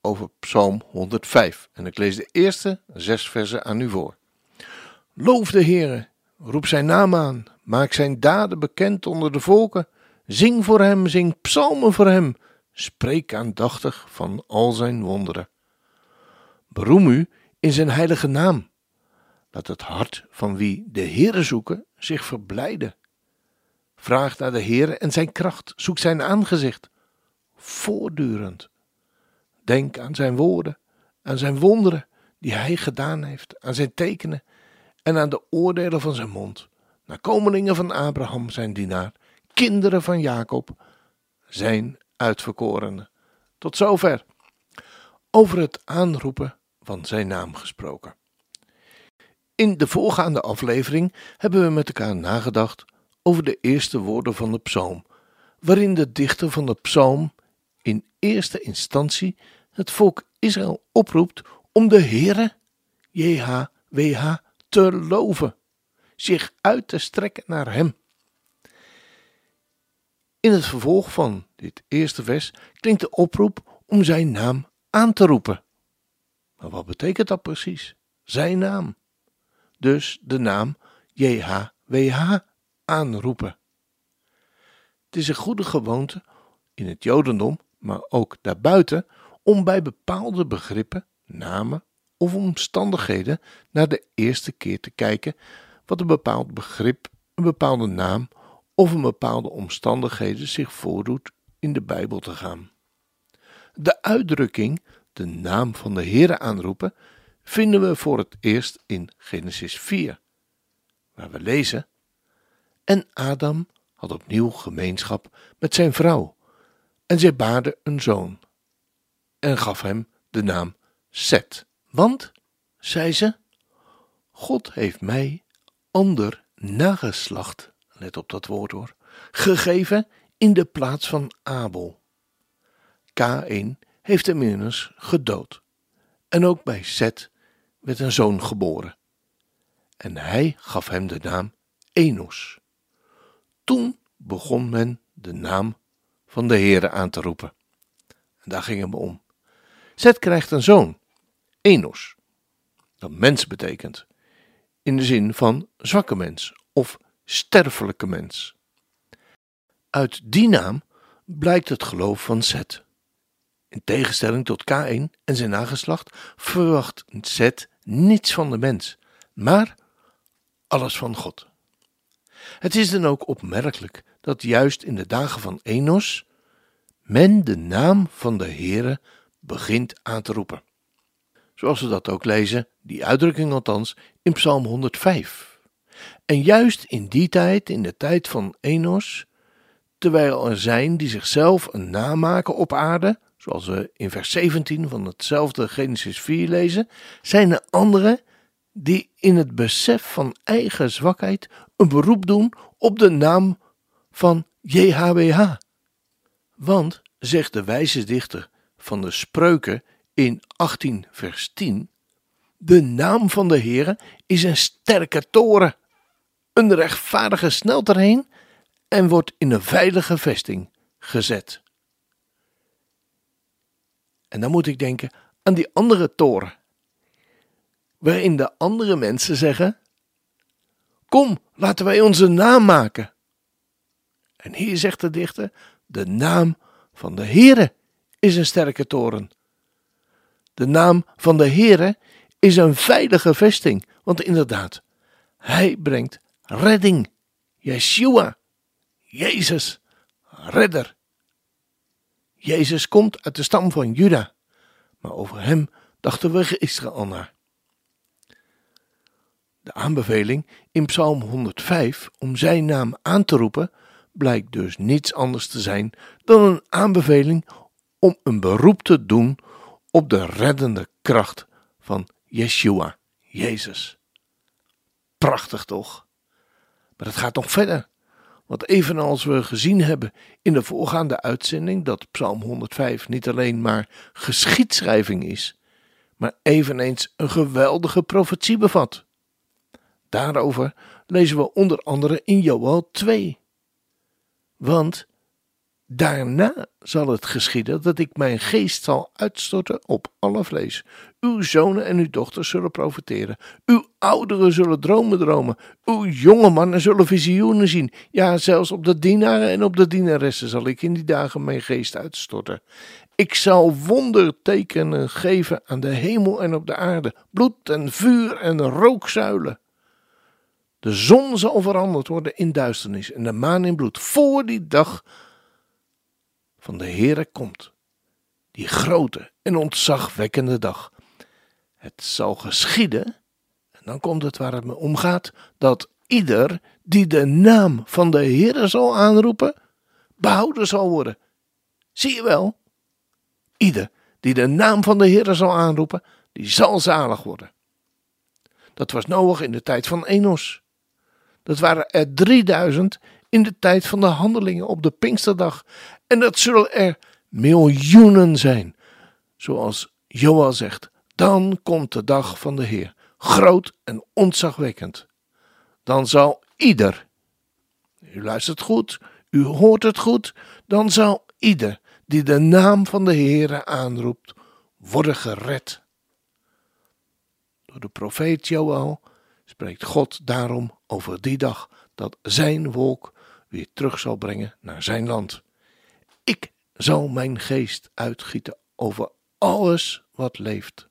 over Psalm 105. En ik lees de eerste zes versen aan u voor. Loof de Heere, roep zijn naam aan, maak zijn daden bekend onder de volken. Zing voor hem, zing psalmen voor hem, spreek aandachtig van al zijn wonderen. Beroem u in zijn heilige naam. Laat het hart van wie de Heere zoeken zich verblijden. Vraag naar de Heere en zijn kracht, zoek zijn aangezicht, voortdurend. Denk aan zijn woorden, aan zijn wonderen die hij gedaan heeft, aan zijn tekenen en aan de oordelen van zijn mond. Nakomelingen van Abraham, zijn dienaar, kinderen van Jacob, zijn uitverkorenen. Tot zover. Over het aanroepen van zijn naam gesproken. In de voorgaande aflevering hebben we met elkaar nagedacht over de eerste woorden van de psalm, waarin de dichter van de psalm in eerste instantie het volk Israël oproept om de Heere, JHWH, te loven, zich uit te strekken naar Hem. In het vervolg van dit eerste vers klinkt de oproep om Zijn naam aan te roepen. Maar wat betekent dat precies? Zijn naam. Dus de naam JHWH aanroepen. Het is een goede gewoonte in het Jodendom, maar ook daarbuiten, om bij bepaalde begrippen, namen of omstandigheden naar de eerste keer te kijken wat een bepaald begrip, een bepaalde naam of een bepaalde omstandigheden zich voordoet in de Bijbel te gaan. De uitdrukking de naam van de Heere aanroepen vinden we voor het eerst in Genesis 4, waar we lezen: En Adam had opnieuw gemeenschap met zijn vrouw, en zij baarde een zoon, en gaf hem de naam Set. Want, zei ze, God heeft mij ander nageslacht, let op dat woord hoor, gegeven in de plaats van Abel. K1 heeft hem immers gedood. En ook bij Set werd een zoon geboren. En hij gaf hem de naam Enos. Toen begon men de naam van de Heere aan te roepen. En daar ging het om. Zet krijgt een zoon, Enos, dat mens betekent, in de zin van zwakke mens of sterfelijke mens. Uit die naam blijkt het geloof van Zet. In tegenstelling tot K1 en zijn nageslacht verwacht Zet niets van de mens, maar alles van God. Het is dan ook opmerkelijk dat juist in de dagen van Enos men de naam van de Heere begint aan te roepen. Zoals we dat ook lezen, die uitdrukking althans, in Psalm 105. En juist in die tijd, in de tijd van Enos, terwijl er zijn die zichzelf een naam maken op aarde, zoals we in vers 17 van hetzelfde Genesis 4 lezen, zijn er anderen die in het besef van eigen zwakheid een beroep doen op de naam van JHWH. Want, zegt de wijze dichter van de spreuken in 18 vers 10, de naam van de Heere is een sterke toren. Een rechtvaardige snelt erheen en wordt in een veilige vesting gezet. En dan moet ik denken aan die andere toren, waarin de andere mensen zeggen: Kom, laten wij onze naam maken. En hier zegt de dichter: De naam van de Heere is een sterke toren. De naam van de Heere is een veilige vesting, want inderdaad, hij brengt redding. Yeshua, Jezus, redder. Jezus komt uit de stam van Juda, maar over hem dachten we Israël na. De aanbeveling in Psalm 105 om zijn naam aan te roepen blijkt dus niets anders te zijn dan een aanbeveling om een beroep te doen op de reddende kracht van Yeshua, Jezus. Prachtig toch? Maar het gaat nog verder. Want evenals we gezien hebben in de voorgaande uitzending dat Psalm 105 niet alleen maar geschiedschrijving is, maar eveneens een geweldige profetie bevat. Daarover lezen we onder andere in Joel 2. Want Daarna zal het geschieden dat ik mijn geest zal uitstorten op alle vlees. Uw zonen en uw dochters zullen profiteren. Uw ouderen zullen dromen dromen. Uw jonge mannen zullen visioenen zien. Ja, zelfs op de dienaren en op de dienaressen zal ik in die dagen mijn geest uitstorten. Ik zal wondertekenen geven aan de hemel en op de aarde, bloed en vuur en rookzuilen. De zon zal veranderd worden in duisternis en de maan in bloed. Voor die dag van de Heere komt. Die grote en ontzagwekkende dag. Het zal geschieden, en dan komt het waar het me om gaat, dat ieder die de naam van de Heere zal aanroepen, behouden zal worden. Zie je wel? Ieder die de naam van de Heere zal aanroepen, die zal zalig worden. Dat was Noach in de tijd van Enos. Dat waren er 3000 in de tijd van de handelingen op de Pinksterdag. En dat zullen er miljoenen zijn. Zoals Joel zegt, dan komt de dag van de Heer, groot en ontzagwekkend. Dan zal ieder, u luistert goed, u hoort het goed, dan zal ieder die de naam van de Heere aanroept, worden gered. Door de profeet Joel spreekt God daarom over die dag dat zijn wolk weer terug zal brengen naar zijn land. Ik zal mijn geest uitgieten over alles wat leeft.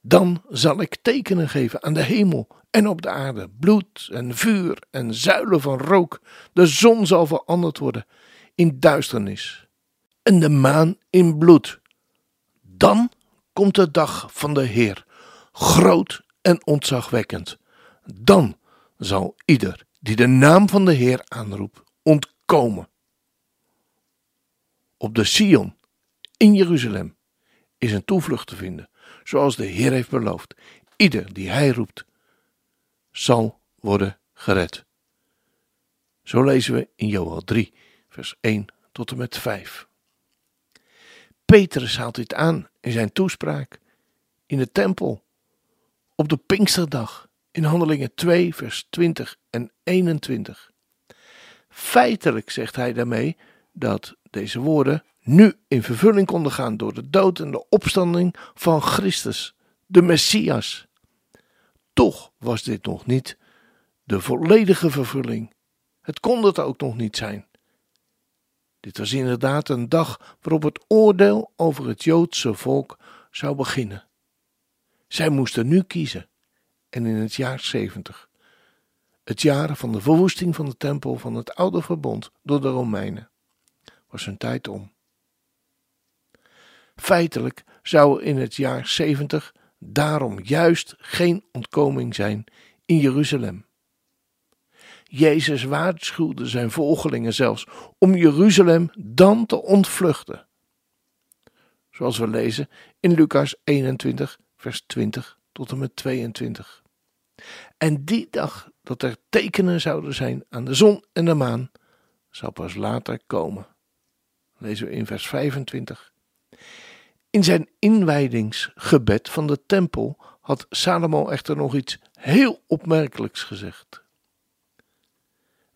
Dan zal ik tekenen geven aan de hemel en op de aarde, bloed en vuur en zuilen van rook. De zon zal veranderd worden in duisternis en de maan in bloed. Dan komt de dag van de Heer, groot en ontzagwekkend. Dan zal ieder die de naam van de Heer aanroept, ontkomen. Op de Sion in Jeruzalem is een toevlucht te vinden, zoals de Heer heeft beloofd. Ieder die Hij roept, zal worden gered. Zo lezen we in Joel 3, vers 1 tot en met 5. Petrus haalt dit aan in zijn toespraak in de tempel op de Pinksterdag in Handelingen 2, vers 20 en 21. Feitelijk zegt hij daarmee dat deze woorden nu in vervulling konden gaan door de dood en de opstanding van Christus, de Messias. Toch was dit nog niet de volledige vervulling. Het kon het ook nog niet zijn. Dit was inderdaad een dag waarop het oordeel over het Joodse volk zou beginnen. Zij moesten nu kiezen en in het jaar 70. Het jaar van de verwoesting van de tempel van het oude verbond door de Romeinen. Was hun tijd om. Feitelijk zou er in het jaar 70 daarom juist geen ontkoming zijn in Jeruzalem. Jezus waarschuwde zijn volgelingen zelfs om Jeruzalem dan te ontvluchten. Zoals we lezen in Lucas 21, vers 20 tot en met 22. En die dag dat er tekenen zouden zijn aan de zon en de maan, zou pas later komen. Lezen we in vers 25. In zijn inwijdingsgebed van de tempel had Salomo echter nog iets heel opmerkelijks gezegd.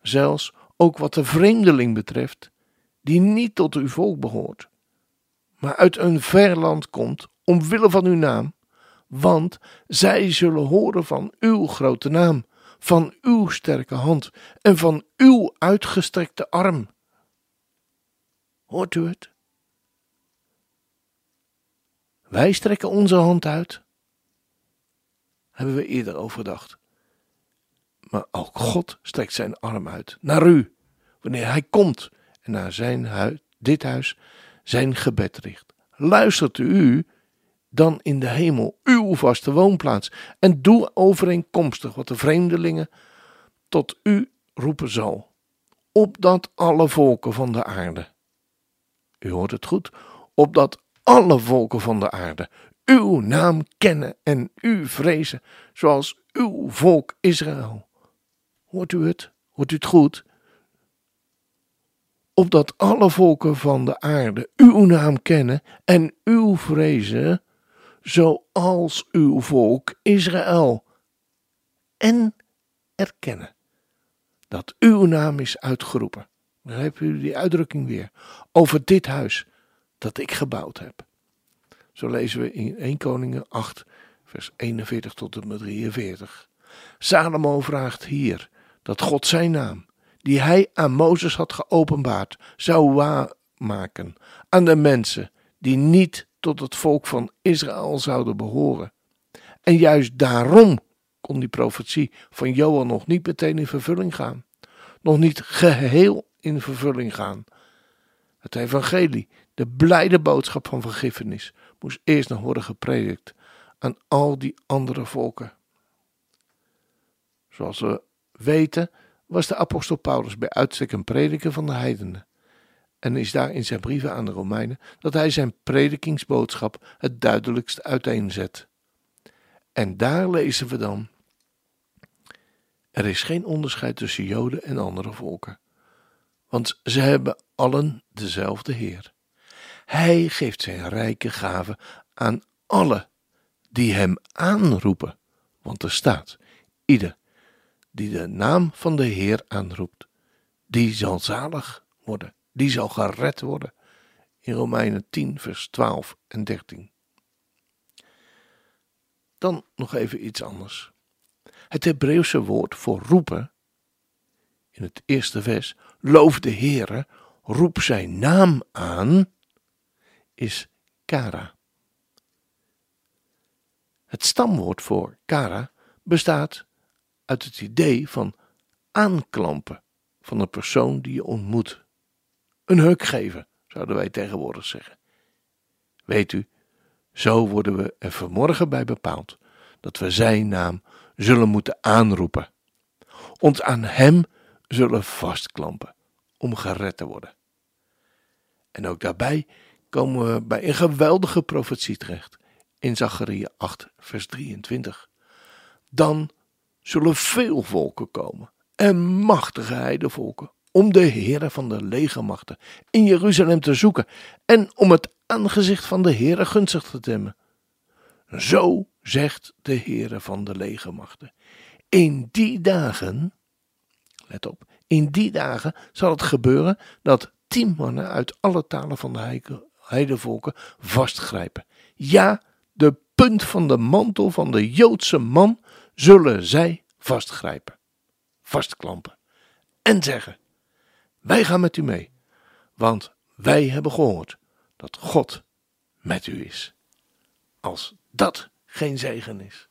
Zelfs ook wat de vreemdeling betreft, die niet tot uw volk behoort, maar uit een ver land komt, omwille van uw naam, want zij zullen horen van uw grote naam, van uw sterke hand en van uw uitgestrekte arm. Hoort u het? Wij strekken onze hand uit. Hebben we eerder overdacht. Maar ook God strekt zijn arm uit naar u, wanneer hij komt en naar zijn huis, dit huis zijn gebed richt. Luistert u dan in de hemel uw vaste woonplaats en doe overeenkomstig wat de vreemdelingen tot u roepen zal, opdat alle volken van de aarde, u hoort het goed, opdat alle volken van de aarde uw naam kennen en u vrezen, zoals uw volk Israël. Hoort u het? Hoort u het goed? Opdat alle volken van de aarde uw naam kennen en uw vrezen, zoals uw volk Israël. En erkennen dat uw naam is uitgeroepen. Hebben u die uitdrukking weer. Over dit huis dat ik gebouwd heb. Zo lezen we in 1 Koningen 8, vers 41 tot en met 43. Salomo vraagt hier dat God zijn naam, die hij aan Mozes had geopenbaard, zou waarmaken aan de mensen die niet tot het volk van Israël zouden behoren. En juist daarom kon die profetie van Joel nog niet meteen in vervulling gaan. Nog niet geheel in vervulling gaan. Het evangelie, de blijde boodschap van vergiffenis, moest eerst nog worden gepredikt aan al die andere volken. Zoals we weten was de apostel Paulus bij uitstek een prediker van de heidenen. En is daar in zijn brieven aan de Romeinen dat hij zijn predikingsboodschap het duidelijkst uiteenzet. En daar lezen we dan: Er is geen onderscheid tussen Joden en andere volken, want ze hebben allen dezelfde Heer. Hij geeft zijn rijke gaven aan alle die hem aanroepen, want er staat: ieder die de naam van de Heer aanroept, die zal zalig worden, die zal gered worden. In Romeinen 10, vers 12 en 13. Dan nog even iets anders. Het Hebreeuwse woord voor roepen, in het eerste vers, loof de Heere, roep zijn naam aan, is kara. Het stamwoord voor kara bestaat uit het idee van aanklampen van een persoon die je ontmoet. Een huk geven, zouden wij tegenwoordig zeggen. Weet u, zo worden we er vanmorgen bij bepaald dat we zijn naam zullen moeten aanroepen. Ons aan hem zullen vastklampen om gered te worden. En ook daarbij komen we bij een geweldige profetie terecht in Zacharia 8, vers 23. Dan zullen veel volken komen en machtige heidevolken om de Heere van de legermachten in Jeruzalem te zoeken en om het aangezicht van de Heere gunstig te temmen. Zo zegt de Heere van de legermachten. In die dagen, let op, in die dagen zal het gebeuren dat tien mannen uit alle talen van de heidevolken vastgrijpen. Ja, de punt van de mantel van de Joodse man zullen zij vastgrijpen, vastklampen en zeggen: Wij gaan met u mee, want wij hebben gehoord dat God met u is. Als dat geen zegen is.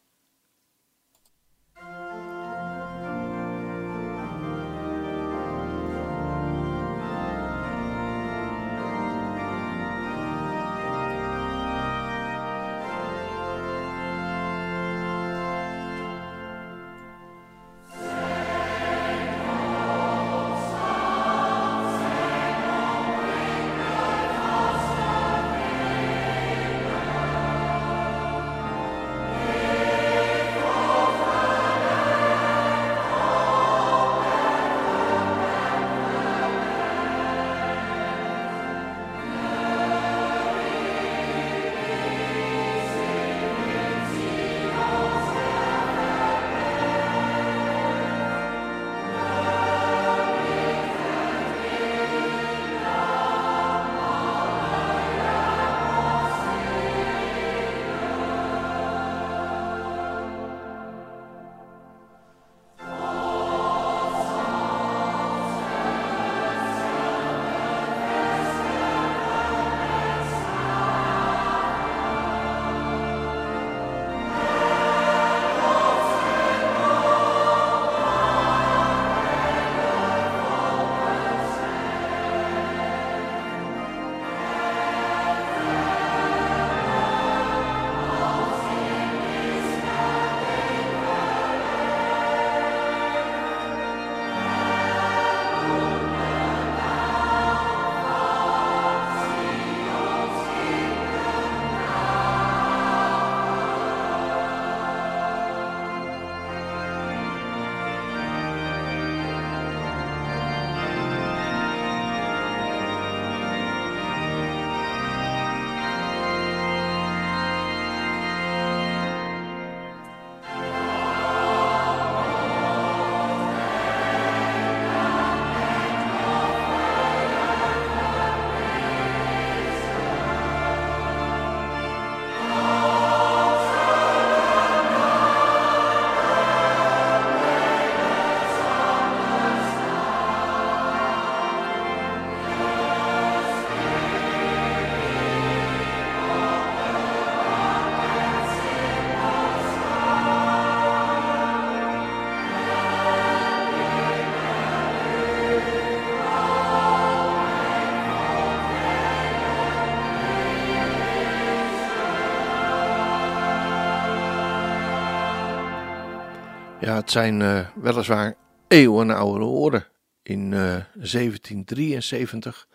Ja, het zijn uh, weliswaar eeuwenoude woorden. In uh, 1773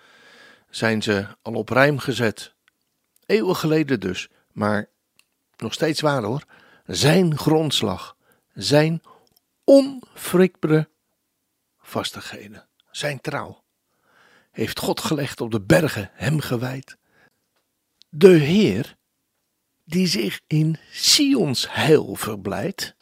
zijn ze al op rijm gezet. Eeuwen geleden dus, maar nog steeds waar hoor. Zijn grondslag, zijn onwrikbare vastigheden, zijn trouw. Heeft God gelegd op de bergen, hem gewijd. De Heer, die zich in Sions heil verblijdt.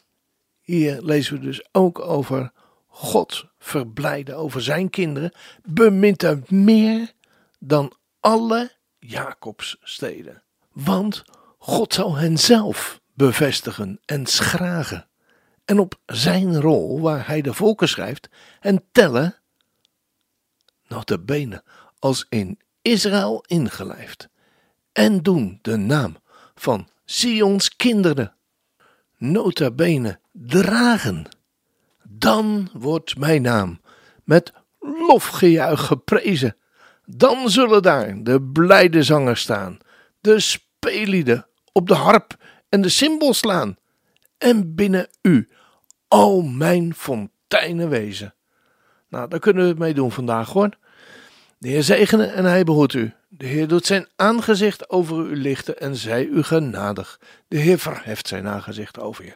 Hier lezen we dus ook over God verblijden over zijn kinderen, bemint hem meer dan alle Jacobssteden. Want God zal hen zelf bevestigen en schragen. En op zijn rol, waar hij de volken schrijft, en tellen, nog de benen als in Israël ingelijfd. En doen de naam van Sions kinderen, nota bene, dragen. Dan wordt mijn naam met lofgejuich geprezen. Dan zullen daar de blijde zangers staan, de speellieden op de harp en de cymbal slaan. En binnen u al mijn fonteinen wezen. Nou, daar kunnen we het mee doen vandaag hoor. De Heer zegene en hij behoedt u. De Heer doet zijn aangezicht over u lichten en zij u genadig. De Heer verheft zijn aangezicht over je